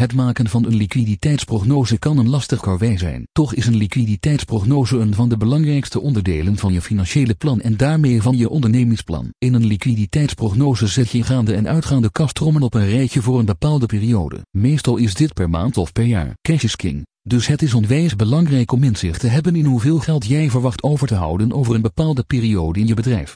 Het maken van een liquiditeitsprognose kan een lastig karwei zijn. Toch is een liquiditeitsprognose een van de belangrijkste onderdelen van je financiële plan en daarmee van je ondernemingsplan. In een liquiditeitsprognose zet je gaande en uitgaande kastrommen op een rijtje voor een bepaalde periode. Meestal is dit per maand of per jaar. Cash is king. Dus het is onwijs belangrijk om inzicht te hebben in hoeveel geld jij verwacht over te houden over een bepaalde periode in je bedrijf.